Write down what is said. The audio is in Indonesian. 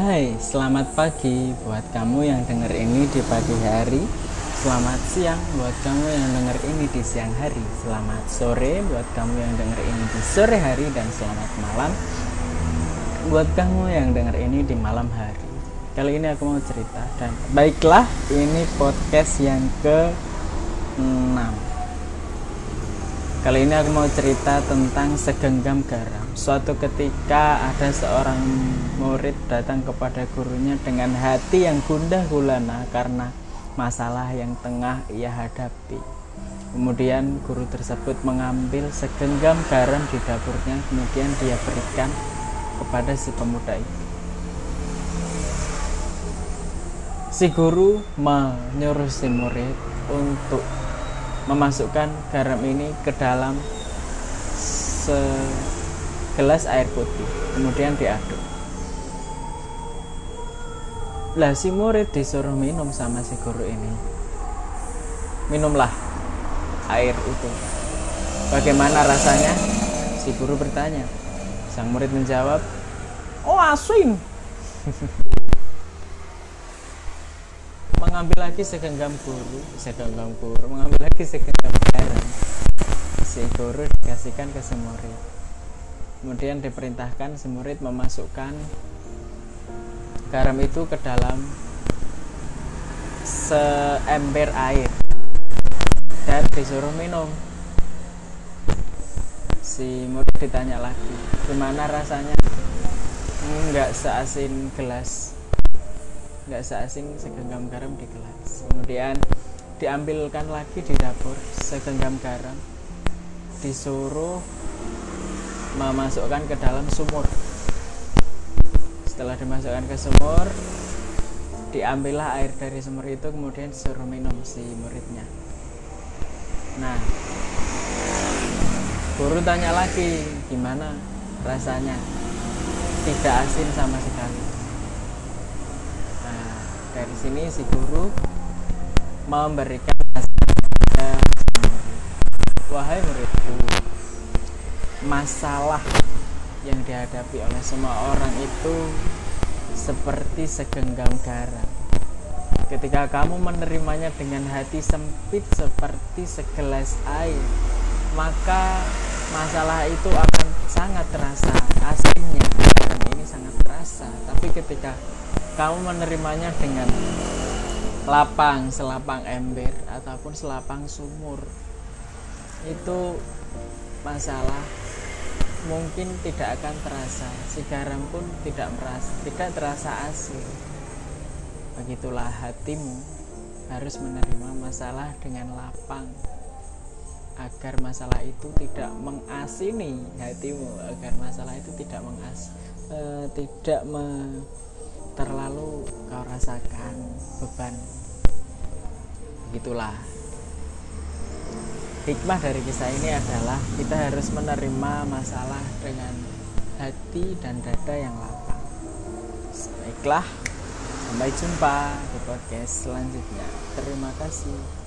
Hai, selamat pagi buat kamu yang denger ini di pagi hari. Selamat siang buat kamu yang denger ini di siang hari. Selamat sore buat kamu yang denger ini di sore hari dan selamat malam buat kamu yang denger ini di malam hari. Kali ini aku mau cerita dan baiklah ini podcast yang ke 6 Kali ini aku mau cerita tentang segenggam garam. Suatu ketika ada seorang murid datang kepada gurunya dengan hati yang gundah gulana karena masalah yang tengah ia hadapi. Kemudian guru tersebut mengambil segenggam garam di dapurnya, kemudian dia berikan kepada si pemuda itu. Si guru menyuruh si murid untuk memasukkan garam ini ke dalam segelas air putih kemudian diaduk. Lah si murid disuruh minum sama si guru ini. Minumlah air itu. Bagaimana rasanya? Si guru bertanya. Sang murid menjawab oh asin mengambil lagi segenggam guru segenggam guru mengambil lagi segenggam garam si guru dikasihkan ke si murid. Kemudian diperintahkan si murid memasukkan garam itu ke dalam seember air dan disuruh minum. Si murid ditanya lagi gimana rasanya? Enggak seasin gelas nggak seasing segenggam garam di gelas. Kemudian diambilkan lagi di dapur segenggam garam. Disuruh memasukkan ke dalam sumur. Setelah dimasukkan ke sumur diambillah air dari sumur itu kemudian disuruh minum si muridnya. Nah guru tanya lagi gimana rasanya? Tidak asin sama sekali dari sini si guru memberikan wahai muridku masalah yang dihadapi oleh semua orang itu seperti segenggam garam. Ketika kamu menerimanya dengan hati sempit seperti segelas air maka masalah itu akan sangat terasa. Asinnya garam ini sangat terasa. Tapi ketika kamu menerimanya dengan lapang, selapang ember ataupun selapang sumur. Itu masalah. Mungkin tidak akan terasa. Si garam pun tidak merasa tidak terasa asin. Begitulah hatimu harus menerima masalah dengan lapang agar masalah itu tidak mengasini hatimu agar masalah itu tidak mengas uh, tidak me terlalu kau rasakan beban. Begitulah. Hikmah dari kisah ini adalah kita harus menerima masalah dengan hati dan dada yang lapang. Baiklah sampai jumpa di podcast selanjutnya. Terima kasih